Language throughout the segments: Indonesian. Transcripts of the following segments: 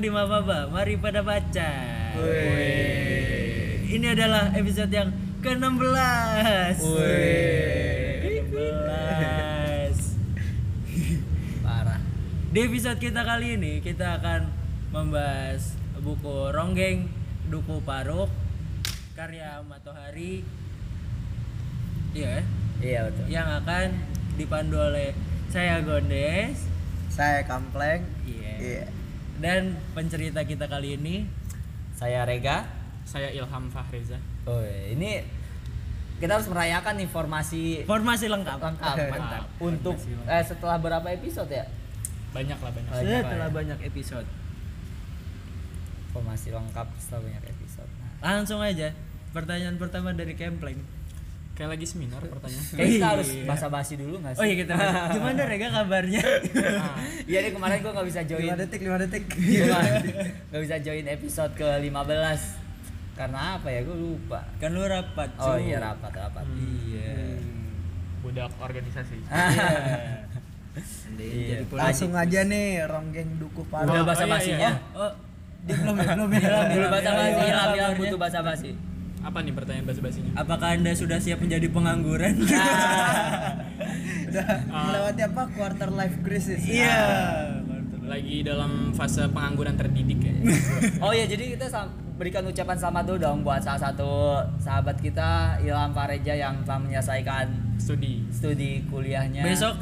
di Mababa. Mari pada baca. Ini adalah episode yang ke-16. Ke-16. Parah. Di episode kita kali ini kita akan membahas buku Ronggeng Duku Paruk karya Matohari. Iya, eh? Iya betul. yang akan dipandu oleh saya Gondes. Saya Kampleng. Iya. Iya. Dan pencerita kita kali ini Saya Rega. Saya Ilham Fahreza. Oh, ini kita harus merayakan nih formasi formasi lengkap. lengkap Mantap. untuk eh, setelah berapa episode ya? Banyak lah banyak. Banyak Sudah lah telah ya. banyak episode. Formasi lengkap setelah banyak episode. Nah, Langsung aja. Pertanyaan pertama dari Kempleng. Kayak lagi seminar pertanyaan. Kayak kita harus Iya. basa-basi dulu nggak sih? Oh iya kita. Gimana Rega kabarnya? Iya nih kemarin gua nggak bisa join. 5 detik, 5 detik. Gua nggak bisa join episode ke 15 karena apa ya gue lupa. kan lu rapat. Oh Cu. iya rapat rapat. Iya. Budak organisasi. Iya. Iya. Langsung aja nih Ronggeng Duku Udah Paru. bahasa iya, basinya. Oh, dia belum ya, belum ya. Dulu bahasa basi, Iya, Ilham Ilham kabarnya. butuh bahasa basi. Apa nih pertanyaan basa-basinya? Apakah Anda sudah siap menjadi pengangguran? Udah melewati apa? Quarter life crisis. Iya. Lagi dalam fase pengangguran terdidik ya. Oh iya, jadi kita berikan ucapan selamat dulu dong buat salah satu sahabat kita Ilham Fareja yang telah menyelesaikan Studi. studi kuliahnya. Besok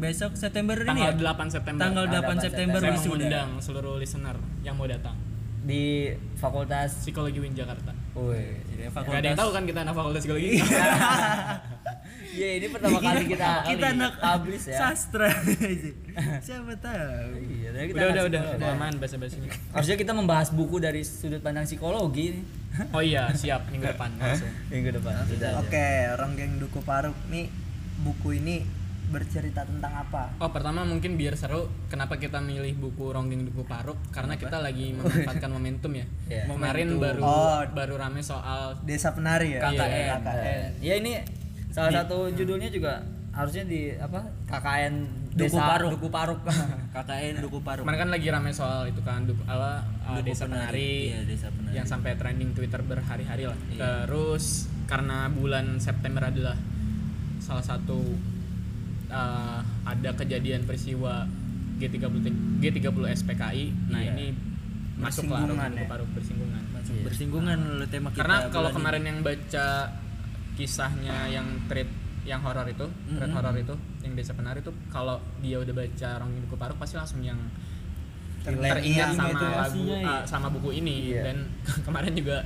besok September ini Tanggal ya? 8 September. Tanggal 8 Tanggal 8 September Saya wisuda. mengundang seluruh listener yang mau datang. Di Fakultas Psikologi Win Jakarta. Wih. Jadi Gak ada yang tahu kan kita anak fakultas psikologi. Iya, ini pertama kali kita kita anak publish ya. sastra. Siapa tahu. Iya, kita udah udah udah. Aman basa-basinya. Harusnya kita membahas buku dari sudut pandang psikologi. Oh iya, siap minggu depan langsung. Minggu depan. Sudah. Oke, Ronggeng Duku Paru nih buku ini bercerita tentang apa? Oh pertama mungkin biar seru kenapa kita milih buku Ronggeng Duku Paruk karena kita lagi memanfaatkan momentum ya. Iya. Kemarin Momentum. baru Oh. baru rame soal Desa Penari ya? KKN. KKN. Ya ini salah satu judulnya juga harusnya di apa? KKN Duku Desa Paruk. Duku Paruk. KKN Duku Paruk. kemarin kan lagi rame soal itu kan Duku, ala, uh, Duku desa penari, Iya, desa penari. yang sampai trending Twitter berhari-hari lah. Iya. Terus karena bulan September adalah salah satu uh, ada kejadian peristiwa G30 G30 SPKI. Nah, Iya. ini masuk lah ya? Paruk bersinggungan. Masuk bersinggungan oleh tema kita. Karena kalau kemarin yang baca kisahnya yang thread yang horor itu, thread Mhm. horor itu, yang desa penari itu kalau dia udah baca Ronggeng Duku Paruk pasti langsung yang Teringat teringat sama ya. lagu uh, sama buku ini Iya. dan kemarin juga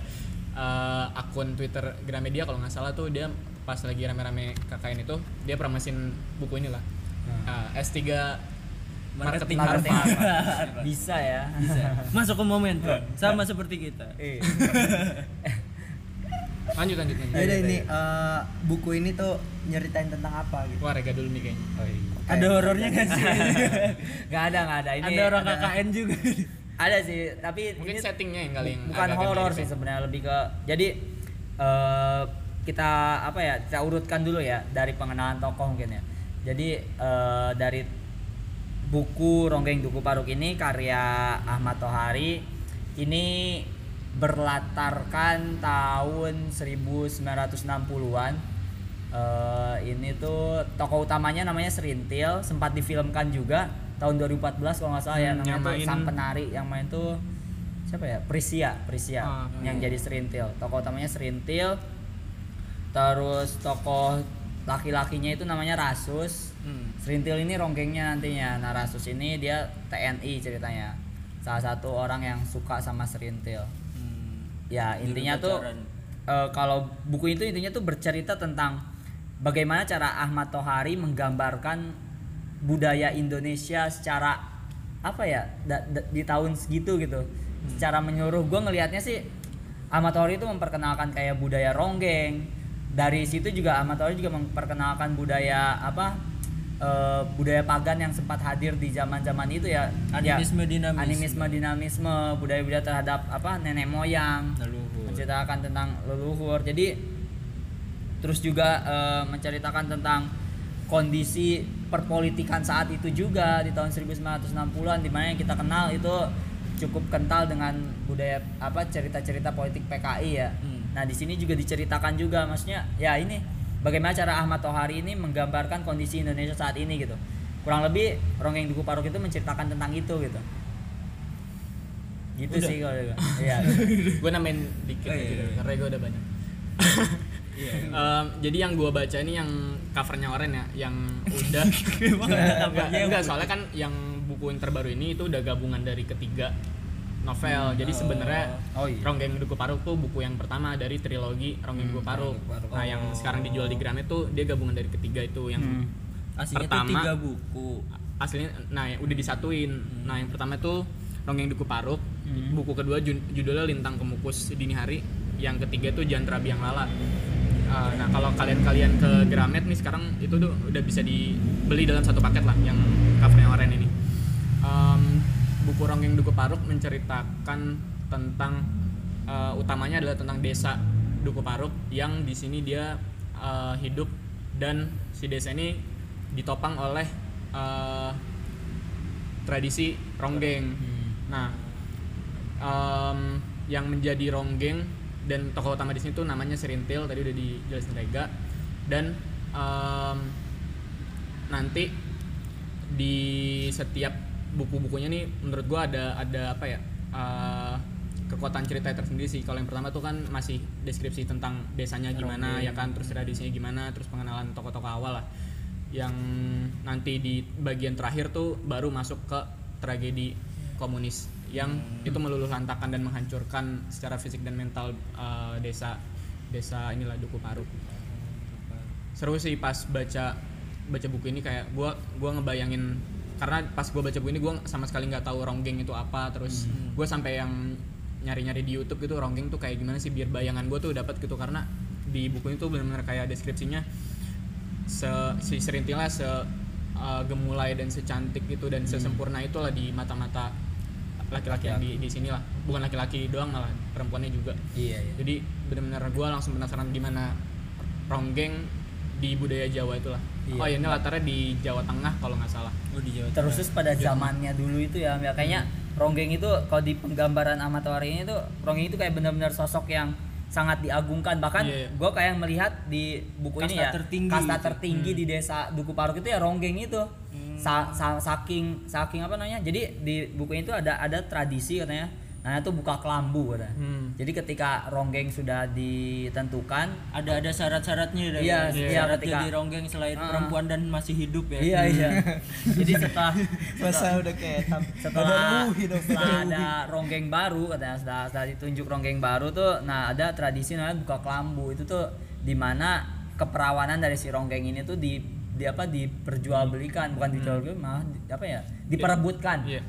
uh, akun Twitter Gramedia kalau nggak salah tuh dia pas lagi rame-rame KKN itu dia promosin buku ini lah. Uh, S3 Marketing, Marketing Harvard. Bisa ya. Bisa. Masuk ke momentum. Sama seperti kita. Iya. Lanjut lanjut lanjut. Ini eh, buku ini tuh nyeritain tentang apa gitu? Wah, rega dulu nih kayaknya. Oh, iya. Ada horornya kan sih? Gak ada, gak ada. Ini ada orang KKN juga. Ada sih, tapi Mungkin ini settingnya yang kali yang bukan horor sih ya. sebenarnya lebih ke jadi eh, kita apa ya kita urutkan dulu ya dari pengenalan tokoh mungkin ya. Jadi eh, dari buku Ronggeng Duku Paruk ini karya Ahmad Tohari ini berlatarkan tahun 1960-an Eh, ini tuh tokoh utamanya namanya Serintil sempat difilmkan juga tahun 2014 kalau nggak salah ya Hmm, namanya yang tuh main- Sang Penari yang main tuh siapa ya? Prisia Prisia Ah, yang jadi Serintil. Tokoh utamanya Serintil terus tokoh laki-lakinya itu namanya Rasus. Hmm. Serintil ini ronggengnya nantinya. Nah Rasus ini dia TNI ceritanya. Salah satu orang yang suka sama Serintil. Hmm. ya Dulu intinya tuh eh, kalau buku itu intinya tuh bercerita tentang bagaimana cara Ahmad Tohari menggambarkan budaya Indonesia secara apa ya da- da- di tahun segitu gitu. Secara menyeluruh. Gue ngelihatnya sih Ahmad Tohari itu memperkenalkan kayak budaya ronggeng dari situ juga Ahmad Tohari juga memperkenalkan budaya apa eh, budaya pagan yang sempat hadir di zaman-zaman itu ya Ya, Animisme, dinamisme. animisme dinamisme budaya-budaya terhadap apa nenek moyang Leluhur. menceritakan tentang leluhur jadi terus juga eh, menceritakan tentang kondisi perpolitikan saat itu juga di tahun 1960-an di mana yang kita kenal itu cukup kental dengan budaya apa cerita-cerita politik PKI ya. Hmm. Nah, di sini juga diceritakan juga maksudnya ya ini bagaimana cara Ahmad Tohari ini menggambarkan kondisi Indonesia saat ini gitu. Kurang lebih Ronggeng Duku Paruk itu menceritakan tentang itu gitu. Gitu Udah. sih kalau gue. Iya. gue nambahin dikit Oh, iya, aja iya. karena gue udah banyak Iya. Em, jadi yang gue baca ini yang covernya oren ya yang udah Gimana enggak, namanya? enggak soalnya kan yang buku yang terbaru ini itu udah gabungan dari ketiga novel jadi Oh. sebenarnya Oh, iya. Ronggeng Duku Paruk tuh buku yang pertama dari trilogi Ronggeng Duku Paruk Duku Paruk. nah yang sekarang dijual di Gramet tuh dia gabungan dari ketiga itu yang Hmm. Aslinya Pertama. tiga buku. aslinya nah yang udah disatuin nah yang pertama itu Ronggeng Duku Paruk Hmm. buku kedua judulnya Lintang Kemukus Dini Hari yang ketiga itu Jantra Biang Lala Uh, nah kalau kalian-kalian ke Gramet nih sekarang itu tuh udah bisa dibeli dalam satu paket lah yang covernya oren ini Um, buku Ronggeng Duku Paruk menceritakan tentang uh, utamanya adalah tentang desa Duku Paruk yang di sini dia uh, hidup dan si desa ini ditopang oleh uh, tradisi ronggeng. Nah, em, yang menjadi ronggeng dan tokoh utama di sini tuh namanya Serintil tadi udah dijelasin Rega dan em, nanti di setiap buku-bukunya nih menurut gua ada ada apa ya eh, kekuatan cerita tersendiri sih. Kalau yang pertama tuh kan masih deskripsi tentang desanya gimana ya kan terus tradisinya gimana terus pengenalan tokoh-tokoh awal lah. Yang nanti di bagian terakhir tuh baru masuk ke tragedi komunis yang itu meluluh lantakan dan menghancurkan secara fisik dan mental eh, desa desa inilah Duku Paru. Seru sih pas baca baca buku ini kayak gua gua ngebayangin karena pas gua baca buku ini gua sama sekali nggak tahu ronggeng itu apa. Terus gua sampai yang nyari-nyari di YouTube gitu ronggeng tuh kayak gimana sih biar bayangan gua tuh dapat gitu. Karena di buku itu benar-benar kayak deskripsinya se si serintilnya se uh, gemulai dan secantik itu dan sesempurna itulah di mata-mata laki-laki yang di di sini lah. Bukan laki-laki doang malah perempuannya juga. Iya, iya. jadi benar-benar gue langsung penasaran gimana ronggeng di budaya Jawa itulah Iya. oh ya ini latarnya di Jawa Tengah kalau nggak salah Oh di Jawa Terus Tengah. pada zamannya dulu itu ya, ya kayaknya Ronggeng itu kalau di penggambaran Tawari ini tuh Ronggeng itu kayak benar-benar sosok yang sangat diagungkan bahkan Iya, iya. gue kayak melihat di buku ini Kasta ya tertinggi kasta gitu. tertinggi di desa Duku Paruk itu ya Ronggeng itu Sa- sa- saking saking apa namanya jadi di buku itu ada ada tradisi katanya nah itu buka kelambu katanya Hmm. jadi ketika Ronggeng sudah ditentukan ada ada syarat-syaratnya dari Iya, syarat iya, ketika- jadi ronggeng selain Ah. perempuan dan masih hidup ya. iya iya jadi setelah masa udah kayak tam- setelah setelah ada ronggeng baru katanya setelah, setelah ditunjuk ronggeng baru tuh nah ada tradisi namanya buka kelambu itu tuh di mana keperawanan dari si ronggeng ini tuh di di apa diperjualbelikan bukan dijualbelikan malah di- apa ya diperebutkan Iya.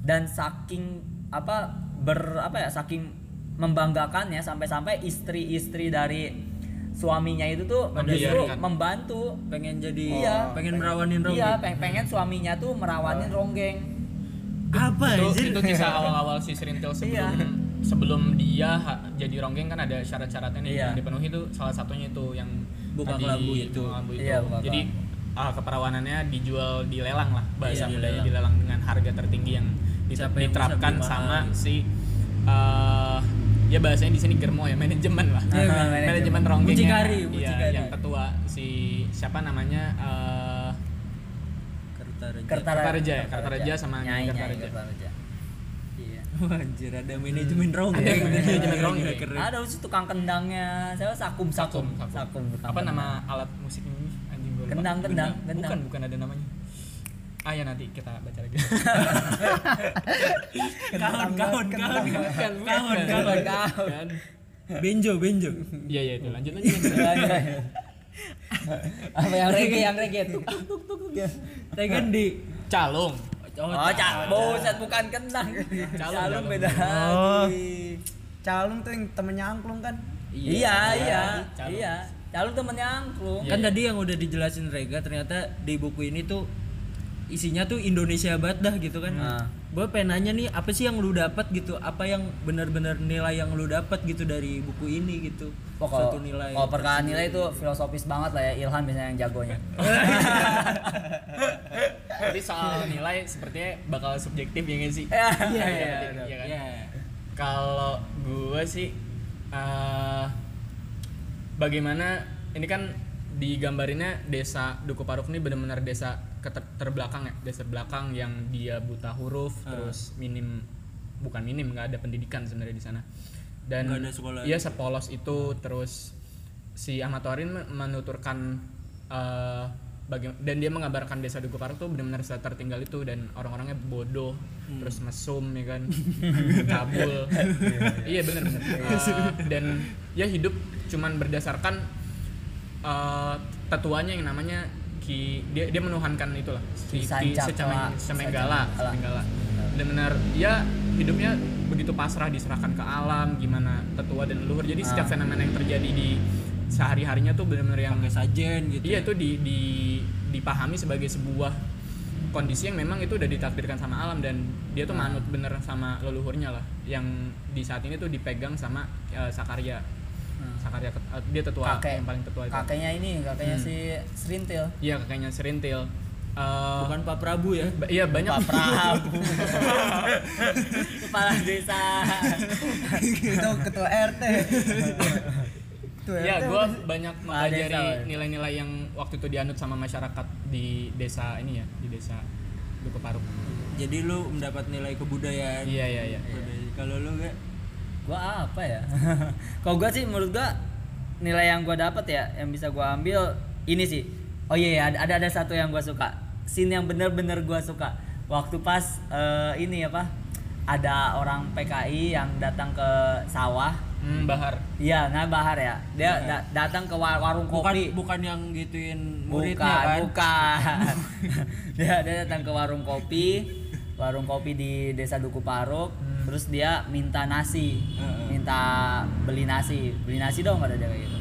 dan saking apa ber apa ya saking membanggakannya sampai-sampai istri-istri dari suaminya itu tuh Pada justru dibiarkan. membantu Pengen jadi Iya. pengen merawanin ronggeng. Iya, pengen, pengen suaminya tuh merawanin ronggeng. Apa itu, anjir? itu kisah awal-awal si Serintil sebelum Iya. sebelum dia jadi ronggeng kan ada syarat-syaratnya nih Iya. yang dipenuhi itu salah satunya itu yang Buka tadi kelambu itu. itu. Iya, buka jadi ah, keperawanannya dijual di lelang lah bahasa Iya, mudanya dilelang. dilelang dengan harga tertinggi yang diterapkan mahal sama si eh, ya bahasanya di sini germo ya manajemen lah Iya, manajemen manajemen. ronggengnya Mucikari, mucikari. yang ketua si siapa namanya eh, Kertareja. Kertareja ya, Kertareja sama Nyai, Kertareja. Kertareja. Iya. Wah, anjir ada manajemen ronggeng. Ada manajemen ronggeng. Ada usus tukang kendangnya. Saya sakum sakum. Sakum, Sakum. tukang apa nama alat musik ini anjing gue. Kendang, kendang, kendang. bukan bukan ada namanya ah ya nanti kita baca lagi Kawan, kawan, kawan. Kawan, kawan. Kan. Benjo, benjo. iya iya itu lanjut aja Iya, iya, iya. apa yang reggae yang reggae tuk tuk tuk tuk ya. Tegan di calung Oh, cak, buset bukan kendang. Calung, beda Oh. lagi. calung tuh yang temennya angklung kan Iya, iya, iya. Calung temennya angklung. Kan tadi yang udah dijelasin Rega ternyata di buku ini tuh isinya tuh Indonesia banget dah gitu kan. Nah. Gue pengen nanya nih apa sih yang lu dapat gitu? Apa yang benar-benar nilai yang lu dapat gitu dari buku ini gitu? Oh, kalau, Satu nilai. kalau perkara nilai itu filosofis banget lah ya Ilham biasanya yang jagonya. Tapi soal nilai sepertinya bakal subjektif ya nggak sih? Iya, iya, iya, iya kan? Iya. Kalau gue sih eh, bagaimana ini kan digambarinnya desa Duku Paruk ini benar-benar desa keter- terbelakang ya, desa belakang yang dia buta huruf, Ah. terus minim bukan minim nggak ada pendidikan sebenarnya di sana. Dan ada sekolah. iya sepolos itu terus si men- menuturkan eh, baga- dan dia mengabarkan desa Duku Paruk tuh benar-benar desa tertinggal itu dan orang-orangnya bodoh Hmm. terus mesum ya kan cabul iya benar benar Eh, dan ya hidup cuman berdasarkan eh, tetuanya yang namanya ki dia dia menuhankan itulah si. Secameng- Semenggala. Semenggala benar-benar ya hidupnya begitu pasrah diserahkan ke alam gimana tetua dan leluhur jadi setiap Ah. fenomena yang terjadi di sehari harinya tuh benar-benar yang Pakai sajen gitu. Iya itu di, di dipahami sebagai sebuah kondisi yang memang itu udah ditakdirkan sama alam dan dia tuh Nah. manut bener sama leluhurnya lah yang di saat ini tuh dipegang sama eh, Sakarya Hmm. Sakarya eh, dia tetua Kakek. yang paling tetua itu kakeknya ini kakeknya Hmm. si Serintil iya kakeknya Serintil Eh, Bukan Pak Prabu ya. ba- iya banyak Pak Prabu kepala desa itu ketua RT ketua Iya, RT gue banyak mempelajari ya. nilai-nilai yang waktu itu dianut sama masyarakat di desa ini ya, di desa Duku Paruk. Jadi lu mendapat nilai kebudayaan. Iya, iya, iya. Kalau lu gak gua apa ya? Kalau gua sih menurut gua nilai yang gua dapat ya yang bisa gua ambil ini sih. Oh iya iya, ada ada satu yang gua suka. Scene yang bener-bener gua suka. Waktu pas eh, ini apa ada orang PKI yang datang ke sawah. Hmm, Bahar. iya nah Bahar ya. Dia da- datang ke wa- warung bukan kopi. bukan yang gituin muridnya bukan kan. bukan. Dia dia datang ke warung kopi warung kopi di desa Duku Paruk terus dia minta nasi Heeh. minta beli nasi beli nasi dong kata dia kayak gitu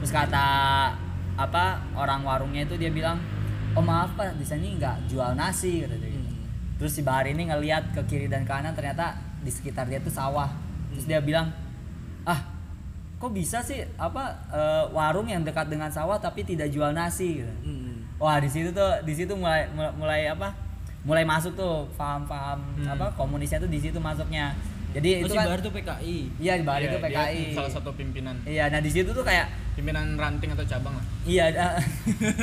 terus kata apa orang warungnya itu dia bilang oh maaf pak di sini nggak jual nasi kata dia gitu. Hmm. terus si Bahar ini ngelihat ke kiri dan kanan ternyata di sekitar dia tuh sawah terus dia bilang ah kok bisa sih apa eh, warung yang dekat dengan sawah tapi tidak jual nasi gitu. Hmm. wah di situ tuh di situ mulai, mulai apa mulai masuk tuh paham-paham Hmm. apa komunisnya tuh di situ masuknya jadi Oh, itu si kan Bahar tuh PKI. iya di Bahar Iya, itu dia PKI Salah satu pimpinan. iya nah di situ tuh kayak Pimpinan ranting atau cabang lah. iya ada-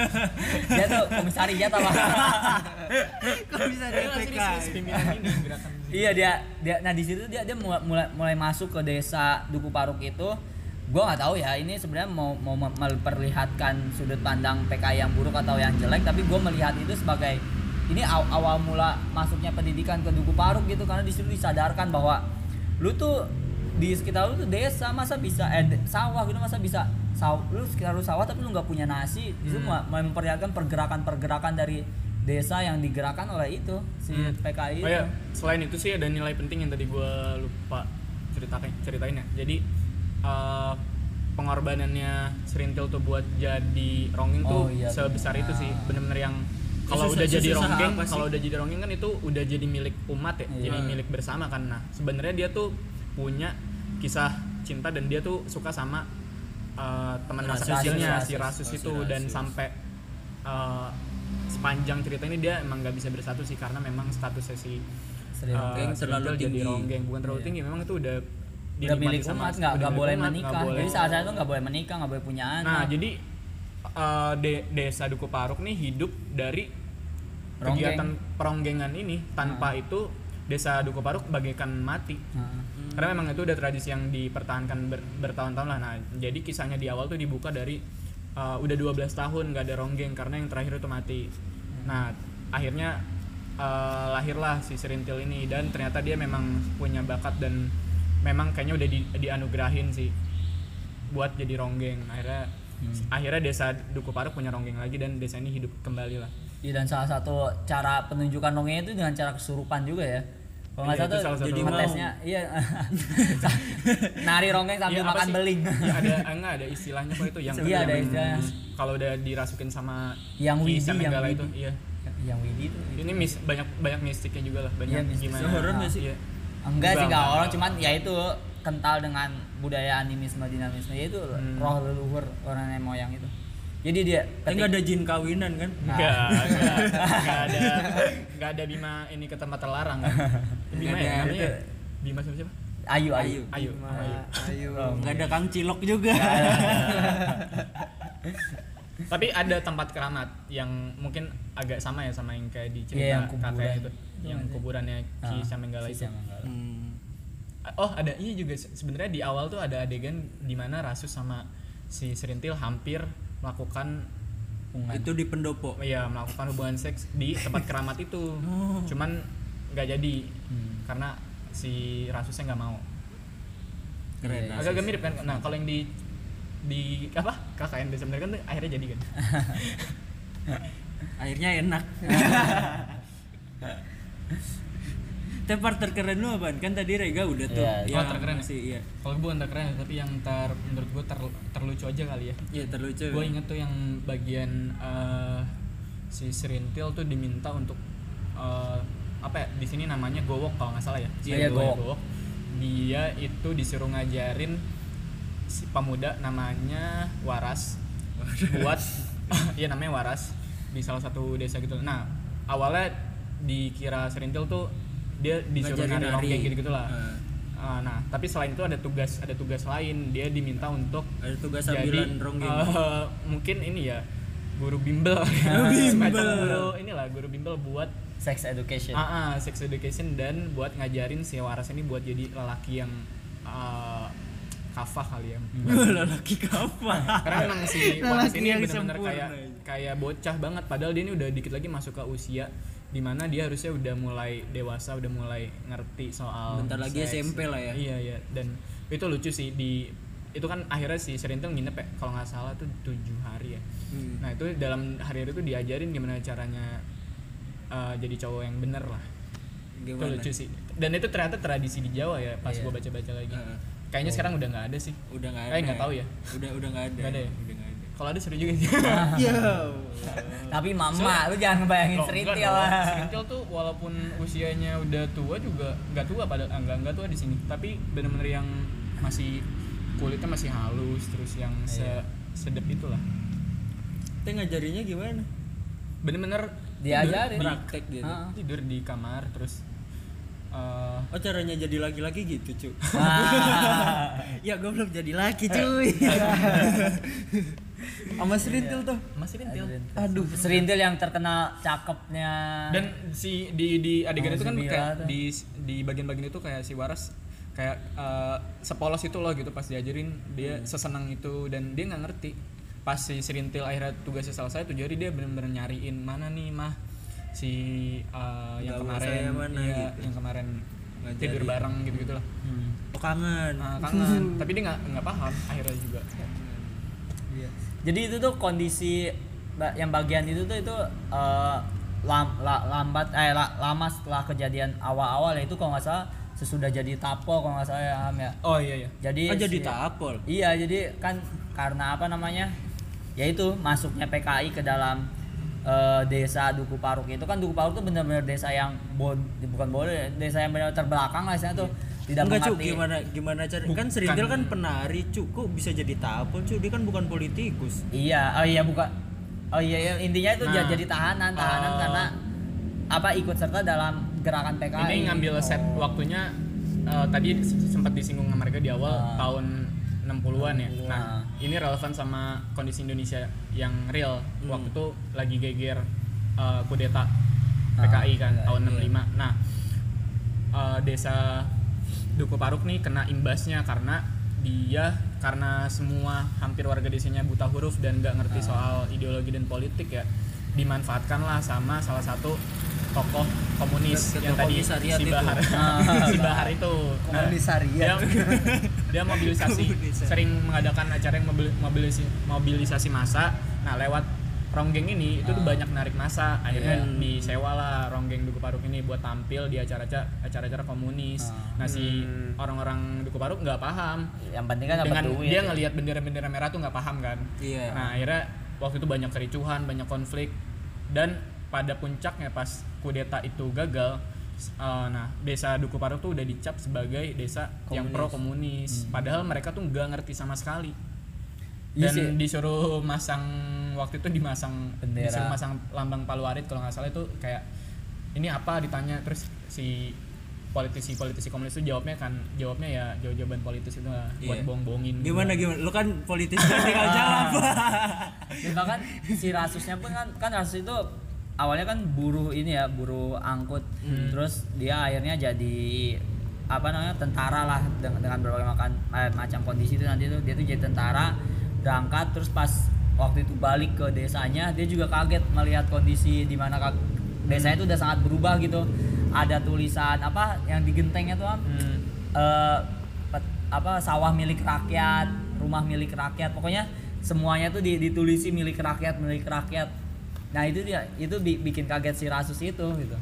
dia tuh komisariat apa bisa ada PKI? Pimpinan ini gerakan. iya dia dia nah di situ dia dia mulai mulai, mulai masuk ke desa Duku Paruk itu gua nggak tahu ya ini sebenarnya mau mau mem- memperlihatkan sudut pandang PKI yang buruk atau yang jelek tapi gua melihat itu sebagai ini aw- awal mula masuknya pendidikan ke Duku Paruk gitu karena di situ disadarkan bahwa lu tuh di sekitar lu tuh desa masa bisa eh sawah gitu masa bisa saw, lu sekitar lu sawah tapi lu nggak punya nasi itu Hmm. mulai memperlihatkan pergerakan-pergerakan dari desa yang digerakkan oleh itu si Hmm. PKI Oh itu. ya, selain itu sih ada nilai penting yang tadi gue lupa ceritakan ceritain ya. Jadi eh, pengorbanannya Serintil tuh buat jadi tuh Oh, iya, sebesar benar. itu sih, bener-bener yang kalau udah jadi ronggeng, kalau udah jadi ronggeng kan itu udah jadi milik umat ya, Iya. jadi milik bersama kan. Nah, sebenarnya dia tuh punya kisah cinta dan dia tuh suka sama eh, teman masa kecilnya Rasus. si Rasus Oh, si itu dan Rasus. sampai eh, sepanjang cerita ini dia emang nggak bisa bersatu sih karena memang statusnya si Sering eh, Ronggeng si terlalu Rintil jadi tinggi. ronggeng bukan terlalu Iya. tinggi memang itu udah udah milik sama- umat nggak nggak boleh umat, menikah boleh. jadi saat itu nggak boleh menikah nggak boleh punya anak nah jadi eh, de- desa Duku Paruk nih hidup dari. Kegiatan peronggengan ini tanpa Hmm. itu desa Duku Paruk bagaikan mati. Nah, karena memang itu udah tradisi yang dipertahankan ber- bertahun-tahun lah. Nah jadi kisahnya di awal tuh dibuka dari uh, udah 12 tahun nggak ada ronggeng karena yang terakhir itu mati. Nah akhirnya uh, lahirlah si Serintil ini dan ternyata dia memang punya bakat dan memang kayaknya udah di, dianugerahin sih buat jadi ronggeng. Akhirnya akhirnya desa Duku Paruk punya ronggeng lagi dan desa ini hidup kembali lah Iya dan salah satu cara penunjukan ronggeng itu dengan cara kesurupan juga ya. Kalau nggak Iya, salah jadi ngetesnya iya. Nari ronggeng sambil apa makan sih? beling. Iya, ada enggak ada istilahnya kok itu yang Iya, ada yang istilahnya. kalau udah dirasukin sama Yang si Widi, yang itu iya yang Widi itu. ini mis, banyak banyak mistiknya juga lah banyak Iya, mistis. gimana Horor nggak sih? Iya. Enggak sih Enggak, enggak enggak. orang cuman ya itu kental dengan budaya animisme dinamisme yaitu Hmm. roh leluhur orang nenek moyang itu. Jadi dia Tapi nggak ada jin kawinan kan? Enggak, enggak, enggak ada enggak ada Bima ini ke tempat terlarang kan. Bima ya ada. namanya. Bima siapa siapa? ayu ayu Ayo, Bima, ayo. ayo Nggak ada Kang Cilok juga. Tapi ada tempat keramat yang mungkin agak sama ya sama yang kayak di cerita Iya, yang kuburan. kakek itu, yang kuburannya Ki Ah, itu. Samenggala. Hmm. Oh ada iya juga se- sebenarnya di awal tuh ada adegan di mana Rasus sama si Serintil hampir melakukan Hubungan. Itu di pendopo. ya melakukan hubungan seks di tempat keramat itu. Oh. Cuman nggak jadi Hmm. karena si Rasusnya nggak mau. Keren. Iya, Agak-agak mirip kan. Nah kalau yang di di apa KKN desa bener kan akhirnya jadi kan. Akhirnya enak. Tapi part terkeren lu apaan? Kan tadi Rega udah tuh. Iya, oh, terkeren ya? sih, iya. Kalau gue bukan terkeren tapi yang ter menurut gue ter, terlucu aja kali ya. Iya, terlucu. gue inget tuh yang bagian eh, si Serintil tuh diminta untuk eh, apa ya di sini namanya gowok kalau nggak salah ya Iya, gowok. dia itu disuruh ngajarin si pemuda namanya Waras buat iya namanya Waras di salah satu desa gitu nah awalnya dikira Serintil tuh dia disuruh nari nari. ronggeng gitu gitulah Ah. Ah, nah tapi selain itu ada tugas ada tugas lain dia diminta untuk Ada tugas jadi eh, mungkin ini ya guru bimbel bimbel. semacam guru inilah guru bimbel buat sex education ah, ah, sex education dan buat ngajarin si waras ini buat jadi lelaki yang ah, kafah kali ya Lelaki kapan? karena memang si waras ini yang benar-benar kayak kayak bocah banget padahal dia ini udah dikit lagi masuk ke usia di mana dia harusnya udah mulai dewasa udah mulai ngerti soal Bentar lagi seks. SMP lah ya. iya iya dan itu lucu sih di itu kan akhirnya si Serintil nginep ya kalau nggak salah tuh tujuh hari ya Hmm. nah itu dalam hari itu diajarin gimana caranya uh, jadi cowok yang bener lah itu Gimana? lucu sih dan itu ternyata tradisi di Jawa ya pas Iya. gua baca-baca lagi Heeh. kayaknya sekarang udah nggak ada sih Udah nggak ada. Eh, nggak tahu ya? Udah udah nggak ada. Nggak ada ya? Udah. Kalau ada seru juga sih Iya. tapi mama lu jangan ngebayangin enggak Serintil lah Serintil tuh walaupun usianya udah tua juga nggak tua pada ah, nggak nggak tua di sini tapi bener-bener yang masih kulitnya masih halus terus yang se Iya. sedep itulah Kita ngajarinnya gimana? bener-bener diajarin Praktek gitu. Ah. tidur di kamar terus eh, Oh caranya jadi laki-laki gitu cu Ah. Ya gue belum jadi laki cuy sama Serintil tuh. Masih rintil aduh Serintil yang terkenal cakepnya. Dan si di di adegan itu kan kayak di di bagian-bagian itu kayak si Waras kayak eh, sepolos itu loh gitu pas diajarin dia Hmm. sesenang itu dan dia nggak ngerti. Pas si Serintil akhirnya tugasnya selesai tuh jadi dia bener-bener nyariin mana nih mah si eh, yang kemarin mana iya, gitu. yang kemarin Ngajarin. tidur bareng gitu gitulah Hmm. Oh kangen. Nah, kangen. Tapi dia nggak nggak paham akhirnya juga. Iya. Jadi itu tuh kondisi yang bagian itu tuh itu eh, lam- la- lambat eh la- lama setelah kejadian awal-awal ya itu kalau nggak salah sesudah jadi tapo kalau nggak salah ya Am, ya. Oh iya iya. Jadi Oh jadi si- tapol Iya, jadi kan karena apa namanya? Yaitu masuknya PKI ke dalam eh, desa Duku Paruk itu. Kan Duku Paruk itu benar-benar desa yang bod bukan boleh, desa yang benar terbelakang lah istilahnya tuh tidak Enggak cu, gimana gimana cara kan Serintil kan penari cu, kok bisa jadi tapol cu, dia kan bukan politikus Iya, oh iya bukan. Oh iya, iya, intinya itu Nah. jadi tahanan, tahanan Oh. karena apa ikut serta dalam gerakan PKI. ini ngambil set Oh. waktunya eh, tadi sempat disinggung sama mereka di awal Ah. tahun 60-an ya. 60-an. Nah, ini relevan sama kondisi Indonesia yang real Hmm. waktu itu lagi geger eh, kudeta PKI kan iya, tahun iya. 65. Nah, eh, desa Duku Paruk nih kena imbasnya karena dia karena semua hampir warga desanya buta huruf dan nggak ngerti Ah. soal ideologi dan politik ya dimanfaatkan lah sama salah satu tokoh komunis Ketua yang tadi si itu. Bahar Ah. si Bahar itu Nah, Komisariat. dia, dia mobilisasi sering mengadakan acara yang mobil, mobilisasi mobilisasi massa nah lewat ronggeng ini itu tuh Ah. banyak narik massa akhirnya Iya. disewa lah ronggeng Duku Paruk ini buat tampil di acara-acara acara-acara komunis Ah. nah si Hmm. orang-orang Duku Paruk nggak paham Yang penting kan dengan duit. dia ngelihat bendera-bendera merah tuh nggak paham kan Iya. nah akhirnya waktu itu banyak kericuhan banyak konflik dan pada puncaknya pas kudeta itu gagal eh, nah desa Duku Paruk tuh udah dicap sebagai desa yang Komunis. pro komunis Hmm. padahal mereka tuh nggak ngerti sama sekali dan sih. disuruh masang waktu itu dimasang Bendera. disuruh masang lambang Paluarit kalau nggak salah itu kayak ini apa ditanya terus si politisi politisi komunis itu jawabnya kan jawabnya ya jawab jawaban politis itu lah buat Iya. bohong-bohongin Gimana gimana? Lu kan politis kan tinggal jawab. Dan bahkan si Rasusnya pun kan kan Rasus itu awalnya kan buruh ini ya, buruh angkut. Terus dia akhirnya jadi apa namanya tentara lah dengan, dengan berbagai makan eh, macam kondisi itu nanti tuh dia tuh jadi tentara berangkat terus pas waktu itu balik ke desanya dia juga kaget melihat kondisi di mana desanya itu udah sangat berubah gitu ada tulisan apa yang di gentengnya tuh Am? Hmm. eh, pet- apa sawah milik rakyat, rumah milik rakyat, pokoknya semuanya tuh di- ditulisi milik rakyat, milik rakyat. Nah itu dia, itu bi- bikin kaget si Rasus itu gitu.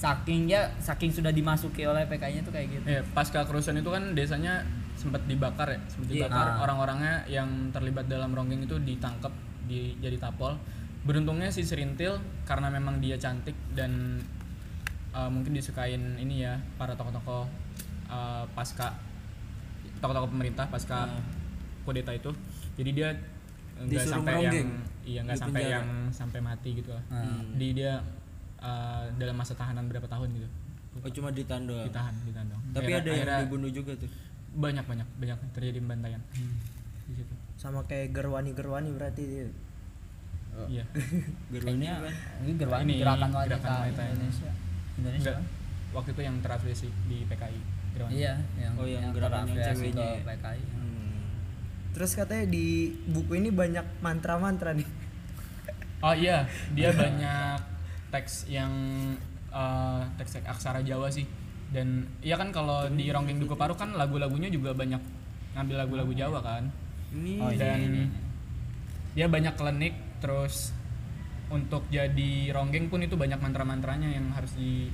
Saking ya, saking sudah dimasuki oleh PKI-nya tuh kayak gitu. Ya, pasca kerusuhan itu kan desanya sempat dibakar ya, sempat Iya. dibakar. Ah. Orang-orangnya yang terlibat dalam ronggeng itu ditangkap, di, jadi tapol. Beruntungnya si Serintil karena memang dia cantik dan uh, mungkin disukain ini ya para tokoh-tokoh uh, pasca tokoh-tokoh pemerintah pasca Ah. kudeta itu. Jadi dia nggak sampai yang iya nggak di sampai penjara. yang sampai mati gitu lah. Hmm. Jadi dia uh, dalam masa tahanan berapa tahun gitu. Oh cuma ditahan doang. Ditahan, ditahan. Tapi Akhirnya- ada yang akhirnya- dibunuh juga tuh. Banyak banyak banyak terjadi pembantaian di situ sama kayak gerwani-gerwani berarti dia. iya Gerwani ini gerakan Ini, gerakan wanita, gerakan wanita Indonesia. Indonesia. enggak waktu itu yang terafiliasi di PKI Gerawan. Iya, yang Oh, yang gerakan yang terafiliasi ceweknya ke ya? PKI. Hmm. terus katanya di buku ini banyak mantra-mantra nih oh iya dia banyak teks yang eh, teks aksara Jawa sih dan iya kan kalau di Ronggeng Duku Paru kan lagu-lagunya juga banyak ngambil lagu-lagu Jawa kan. Ini Oh, iya. dan dia banyak klinik terus untuk jadi ronggeng pun itu banyak mantra-mantranya yang harus di,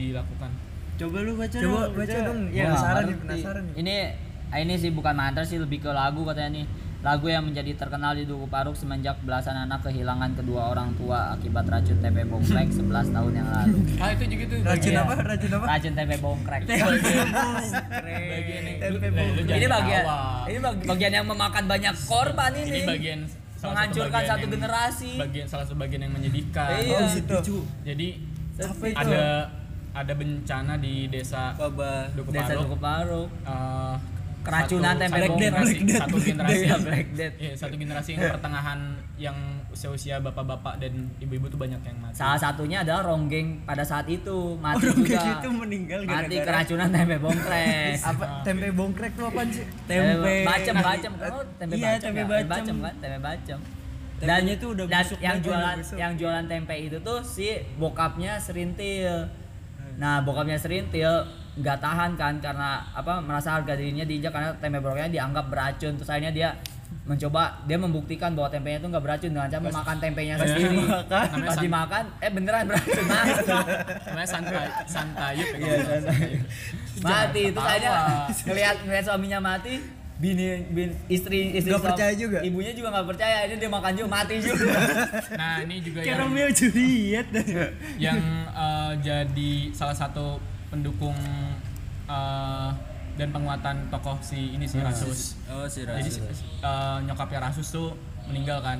dilakukan. Coba lu baca coba dong, baca dong. Gua ya penasaran penasaran Ini ini sih bukan mantra sih lebih ke lagu katanya nih. Lagu yang menjadi terkenal di Duku Paruk semenjak belasan anak kehilangan kedua orang tua akibat racun TP bongkrek 11 tahun yang lalu. ah itu juga tuh racun Iya. apa racun apa Racun TP bongkrek. bagian yang lu, Tempe jangan ini bagian ini bag- bagian yang memakan banyak korban ini. ini bagian salah satu Menghancurkan satu yang- generasi. bagian salah satu bagian yang menyedihkan Iya. oh gitu jadi ada ada bencana di desa Wabah Duku Desa Paruk Duku Paruk. eh, Keracunan tempe satu bongkrek. generasi, Black Death, satu generasi Death, Black Death. Iya, satu generasi yang pertengahan yang usia-usia bapak-bapak dan ibu-ibu tuh banyak yang mati Salah satunya adalah Ronggeng pada saat itu mati Orang juga. gitu meninggal mati gara-gara keracunan tempe bongkrek. apa tempe bongkrek tuh apa sih Tempe. bacem bacem oh, tempe Iya, bacem tempe ya? bacem. kan tempe bacem Tempenya tuh udah dan busuk yang jualan yang jualan tempe itu tuh si bokapnya serintil nah bokapnya serintil nggak tahan kan karena apa merasa harga dirinya diinjak karena tempe bongkreknya dianggap beracun. Terus akhirnya dia mencoba dia membuktikan bahwa tempenya itu nggak beracun. Dengan cara memakan tempenya sendiri. dimakan. pas dimakan eh beneran beracun. Mati namanya santai Iya, santayuk. mati itu akhirnya ngelihat ngelihat suaminya mati bini, bin istri istri suam- percaya juga? ibunya juga nggak percaya ini dia makan juga mati juga. Nah ini juga yang Romeo Juliet. yang eh, jadi salah satu pendukung eh, dan penguatan tokoh si ini si Rasus. oh si Jadi Rasus eh, nyokapnya Rasus tuh meninggal kan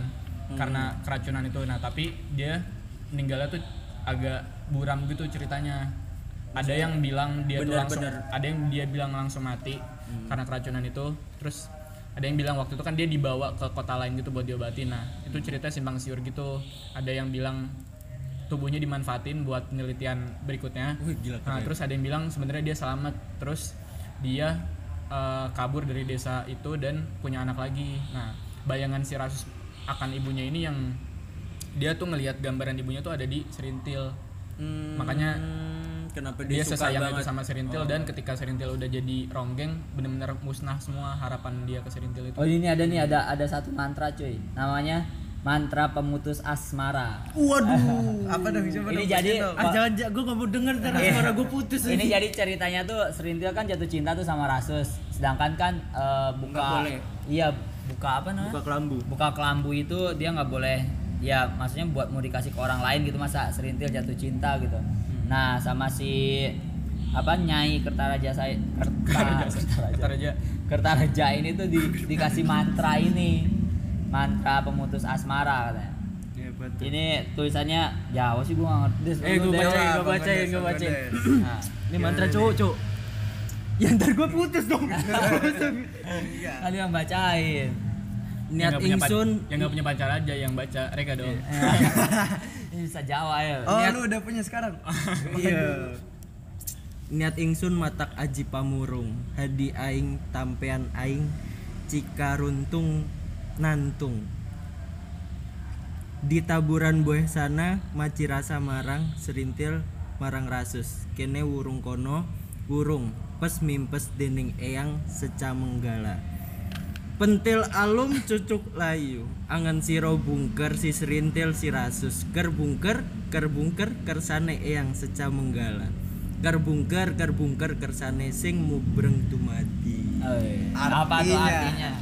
karena keracunan itu. Nah tapi dia meninggalnya tuh agak buram gitu ceritanya. Ada yang bilang dia tuh langsung, Benar-benar. ada yang dia bilang langsung mati karena keracunan itu. Terus ada yang bilang waktu itu kan dia dibawa ke kota lain gitu buat diobatin. Nah itu ceritanya simpang siur gitu. Ada yang bilang tubuhnya dimanfaatin buat penelitian berikutnya. Wih, gila Nah, terus ada yang bilang sebenarnya dia selamat. Terus dia eh, kabur dari desa itu dan punya anak lagi. Nah, bayangan si Rasus akan ibunya ini yang dia tuh ngelihat gambaran ibunya tuh ada di Serintil. Hmm, Makanya kenapa Dia dia, suka sesayang banget itu sama Serintil Oh. dan ketika Serintil udah jadi ronggeng bener-bener musnah semua harapan dia ke Serintil itu. oh ini ada nih ada ada satu mantra cuy namanya mantra pemutus asmara. Waduh. Apa dong coba Ini dong, jadi- ah jangan gue gak mau denger ntar Iya. suara gue putus ini jadi ceritanya tuh Serintil kan jatuh cinta tuh sama Rasus. Sedangkan kan eh, buka boleh. iya buka apa namanya? Buka kelambu. Buka kelambu itu dia nggak boleh ya maksudnya buat mau dikasih ke orang lain gitu masa serintil jatuh cinta gitu. Hmm. nah sama si apa Nyai Kertaraja saya Kertaraja Kertaraja. Kertaraja ini tuh di, dikasih mantra ini mantra pemutus asmara katanya Ya, betul. ini tulisannya Jawa sih gua nggak ngerti Eh, lu gue Des. bacain, gue Bang bacain. Nah, Ini mantra cowok, cowok. Ya ntar gue putus dong. Enggak. kan yang bacain Niat Yang ingsun. yang nggak punya pacar aja yang baca Reka dong ini bisa Jawa ya Oh, Niat- lu udah punya sekarang? Iya. Niat ingsun matak aji pamurung, hadi aing tampean aing cika runtung nantung. Di taburan buah sana maci rasa marang serintil marang rasus. Kene wurung kono wurung pes mimpes dening eyang seca menggala. Pentil alum cucuk layu Angan siro bungker si serintil si rasus Ker bungker, ker bungker, kersane eyang seca menggala Ker bungker, ker bungker, kersane sing mubreng dumadi Oh, iya. apa tuh Artinya.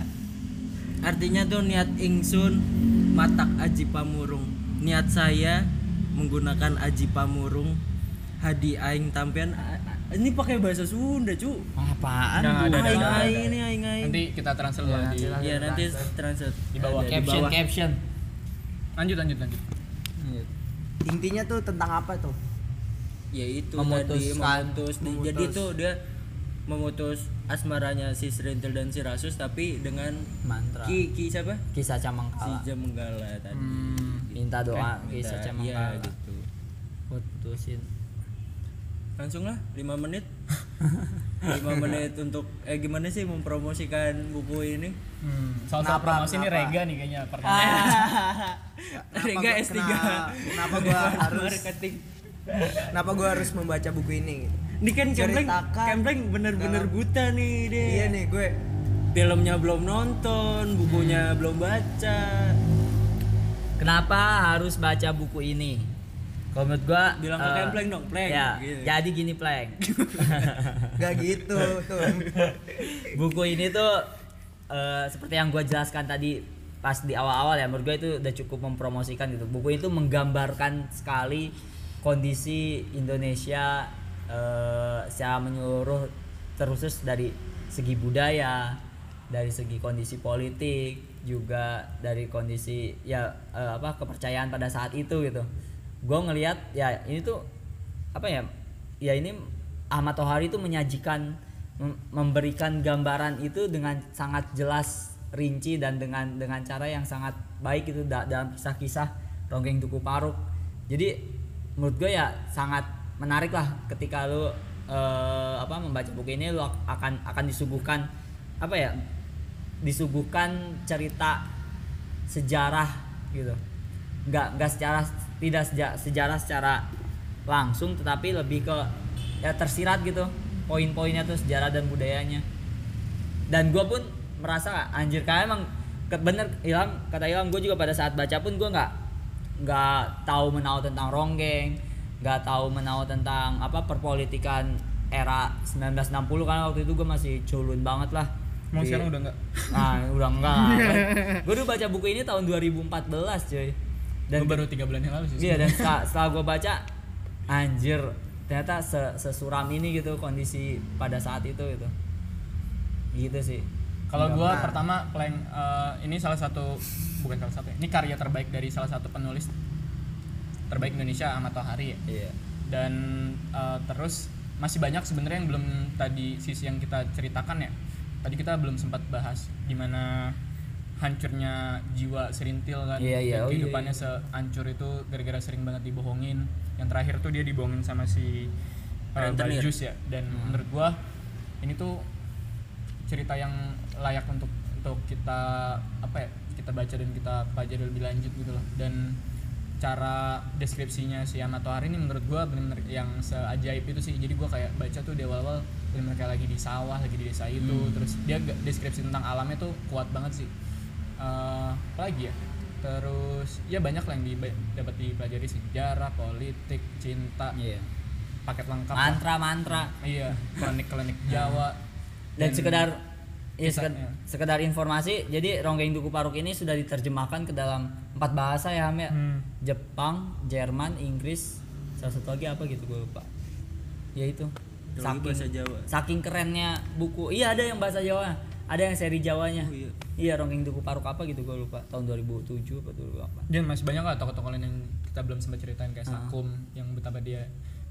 Artinya tuh niat ingsun matak aji pamurung Niat saya menggunakan aji pamurung Hadi aing tampian Ini pakai bahasa Sunda cu apaan Nggak ada, ada, Aing ada, ada. aing ini aing aing nanti kita transfer lah di Iya nanti translate Di bawah. Ada caption caption lanjut lanjut lanjut Intinya tuh tentang apa tuh? ya itu Memutuskan. tadi memutus. Di- Memutus. jadi tuh dia memutus asmaranya si Serintil dan si Rasus tapi dengan mantra. Ki ki siapa? Kisah si Camangkala Jamenggala tadi. Hmm, minta doa Minta- kisah iya Camangkala gitu. Putusin. Langsung lah 5 menit. 5 menit untuk eh gimana sih mempromosikan buku ini? Hmm. soal Kenapa, promosi ini kenapa? Rega nih kayaknya pertanyaan Kenapa Rega gua- S3 kena- Kenapa gua harus marketing Kenapa gua harus membaca buku ini? Ini kan Kempleng Ceritakan. Kempleng bener-bener dalam- buta nih dia Iya nih gue filmnya belum nonton bukunya belum baca. Kenapa harus baca buku ini? Kalau menurut gua Bilang ke Kempleng dong, Pleng, ya, gitu. jadi gini pleng gak gitu tuh. buku ini tuh eh, seperti yang gue jelaskan tadi pas di awal-awal ya menurut gue itu udah cukup mempromosikan gitu. Buku itu menggambarkan sekali kondisi Indonesia eh, secara menyeluruh terusus dari segi budaya dari segi kondisi politik juga dari kondisi ya eh, apa kepercayaan pada saat itu gitu. Gue ngelihat ya ini tuh apa ya ya ini Ahmad Tohari itu menyajikan mem- memberikan gambaran itu dengan sangat jelas rinci dan dengan dengan cara yang sangat baik itu da- dalam kisah-kisah Ronggeng Duku Paruk. Jadi menurut gue ya sangat menarik lah ketika lu eh, apa membaca buku ini lu ak- akan akan disuguhkan apa ya disuguhkan cerita sejarah gitu. Nggak nggak secara tidak seja- sejarah secara langsung tetapi lebih ke ya tersirat gitu poin-poinnya tuh sejarah dan budayanya. Dan gue pun merasa anjir kayak emang bener Ilham kata Ilham gue juga pada saat baca pun gue nggak nggak tahu menau tentang ronggeng nggak tahu menau tentang apa perpolitikan era 1960 kan waktu itu gue masih culun banget lah Emang Di- sekarang udah enggak? Nah, udah enggak. gue dulu baca buku ini tahun 2014, coy. Dan Dan baru tiga bulan yang lalu sih iya dan setelah, setelah gue baca anjir, ternyata se sesuram ini gitu kondisi pada saat itu gitu. Gitu sih. Kalau gua Nah. pertama plank eh, ini salah satu bukan salah satu ya, ini karya terbaik dari salah satu penulis terbaik Indonesia Ahmad Tohari ya. Iya. Dan eh, terus masih banyak sebenarnya yang belum tadi sisi yang kita ceritakan ya. Tadi kita belum sempat bahas gimana hancurnya jiwa serintil kan Iya, iya. dan Oh, iya, kehidupannya iya. sehancur itu gara-gara sering banget dibohongin yang terakhir tuh dia dibohongin sama si uh, Rentenir. Bajus ya dan Hmm. menurut gua ini tuh cerita yang layak untuk untuk kita apa ya kita baca dan kita pelajari lebih lanjut gitu loh dan cara deskripsinya si Amato Hari ini menurut gua benar-benar yang seajaib itu sih. Jadi gua kayak baca tuh di awal-awal benar-benar kayak lagi di sawah lagi di desa itu. Terus dia deskripsi tentang alamnya tuh kuat banget sih. Eh, apa lagi ya? Terus ya banyak lah yang di- dapat dipelajari sejarah politik cinta Iya. paket lengkap lah. Mantra-mantra. Iya klinik-klinik Jawa. Dan sekedar ya Kisah, seked- iya. sekedar informasi jadi Ronggeng Duku Paruk ini sudah diterjemahkan ke dalam empat bahasa ya Ham ya Hmm. Jepang Jerman Inggris salah satu lagi apa gitu gue lupa ya itu bahasa Jawa. saking kerennya buku iya ada yang bahasa Jawa ada yang seri Jawanya Oh, iya. iya Ronggeng Duku Paruk apa gitu gue lupa tahun 2007 apa dulu apa Dan masih banyak lah tokoh-tokoh lain yang kita belum sempat ceritain kayak Ah. Sakum yang betapa dia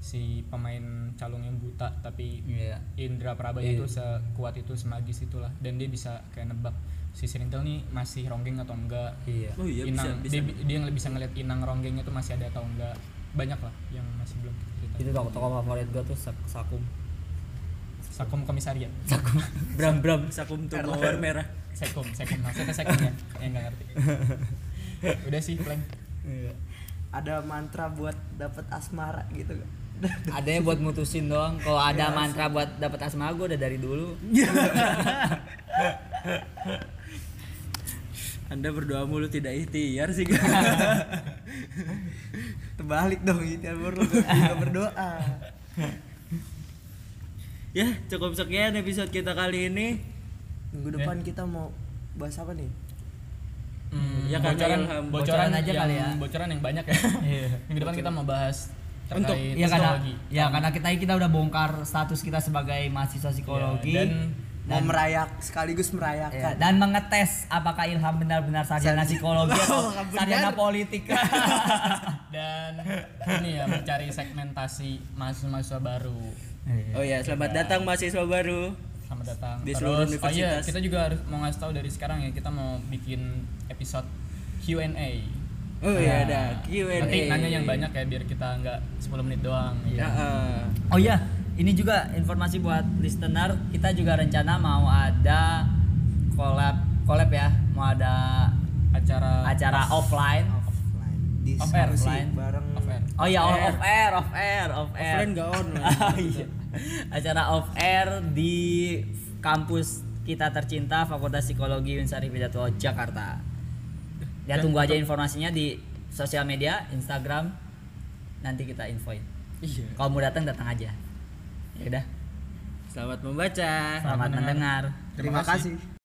si pemain calung yang buta tapi iya. Indra Prabanya Iya. itu sekuat itu semagis itulah. Dan dia bisa kayak nebak. Si Sirintil nih masih ronggeng atau enggak? Iya. Oh iya inang bisa, bisa. Dia, dia yang bisa ngeliat inang ronggengnya tuh masih ada atau enggak? Banyak lah yang masih belum kita itu tokoh-tokoh favorit gue tuh Sak- Sakum. Sakum komisariat. Sakum. Bram Bram. Sakum tuh mawar merah. Sekum Sekum maksudnya Sekum ya? Yang nggak ngerti. Udah sih plan. Iya. ada mantra buat dapat asmara gitu kan ada yang buat mutusin doang. Kalau ada mantra buat dapat asma gue udah dari dulu. Anda berdoa mulu tidak ikhtiar sih. terbalik dong itu baru kita berdoa. Ya, cukup sekian episode kita kali ini. minggu depan kita mau bahas apa nih? Hmm, Ya, bocoran, bocoran Bocoran aja yang, kali ya. bocoran yang banyak ya. Minggu depan kita mau bahas Untuk- ya karena ya karena kita kita udah bongkar status kita sebagai mahasiswa psikologi. Ya, dan mau merayak sekaligus Ya, merayakan dan mengetes apakah Ilham benar-benar sarjana psikologi atau sarjana politik. dan ini ya mencari segmentasi mahasiswa-mahasiswa baru. Oh ya, selamat datang mahasiswa baru. selamat datang. Di seluruh terus oh iya universitas. kita juga harus mau ngasih tahu dari sekarang ya kita mau bikin episode Q&A Oh Ya. iya, ada Q&A. nanti nanya yang banyak ya biar kita nggak 10 menit doang Ya, ya. eh. Oh iya, ini juga informasi buat listener, kita juga rencana mau ada collab collab ya, mau ada acara acara offline. offline Off air, diskusi offline. bareng off air. Oh iya, Off off, air. off air, off air, off. Offline nggak online. Oh iya. Acara off air di kampus kita tercinta Fakultas Psikologi Unsari Pidato Jakarta. Ya tunggu aja informasinya di sosial media, Instagram. Nanti kita infoin. Iya. Kalau mau datang datang aja. Ya udah. Selamat membaca. Selamat mendengar. terima kasih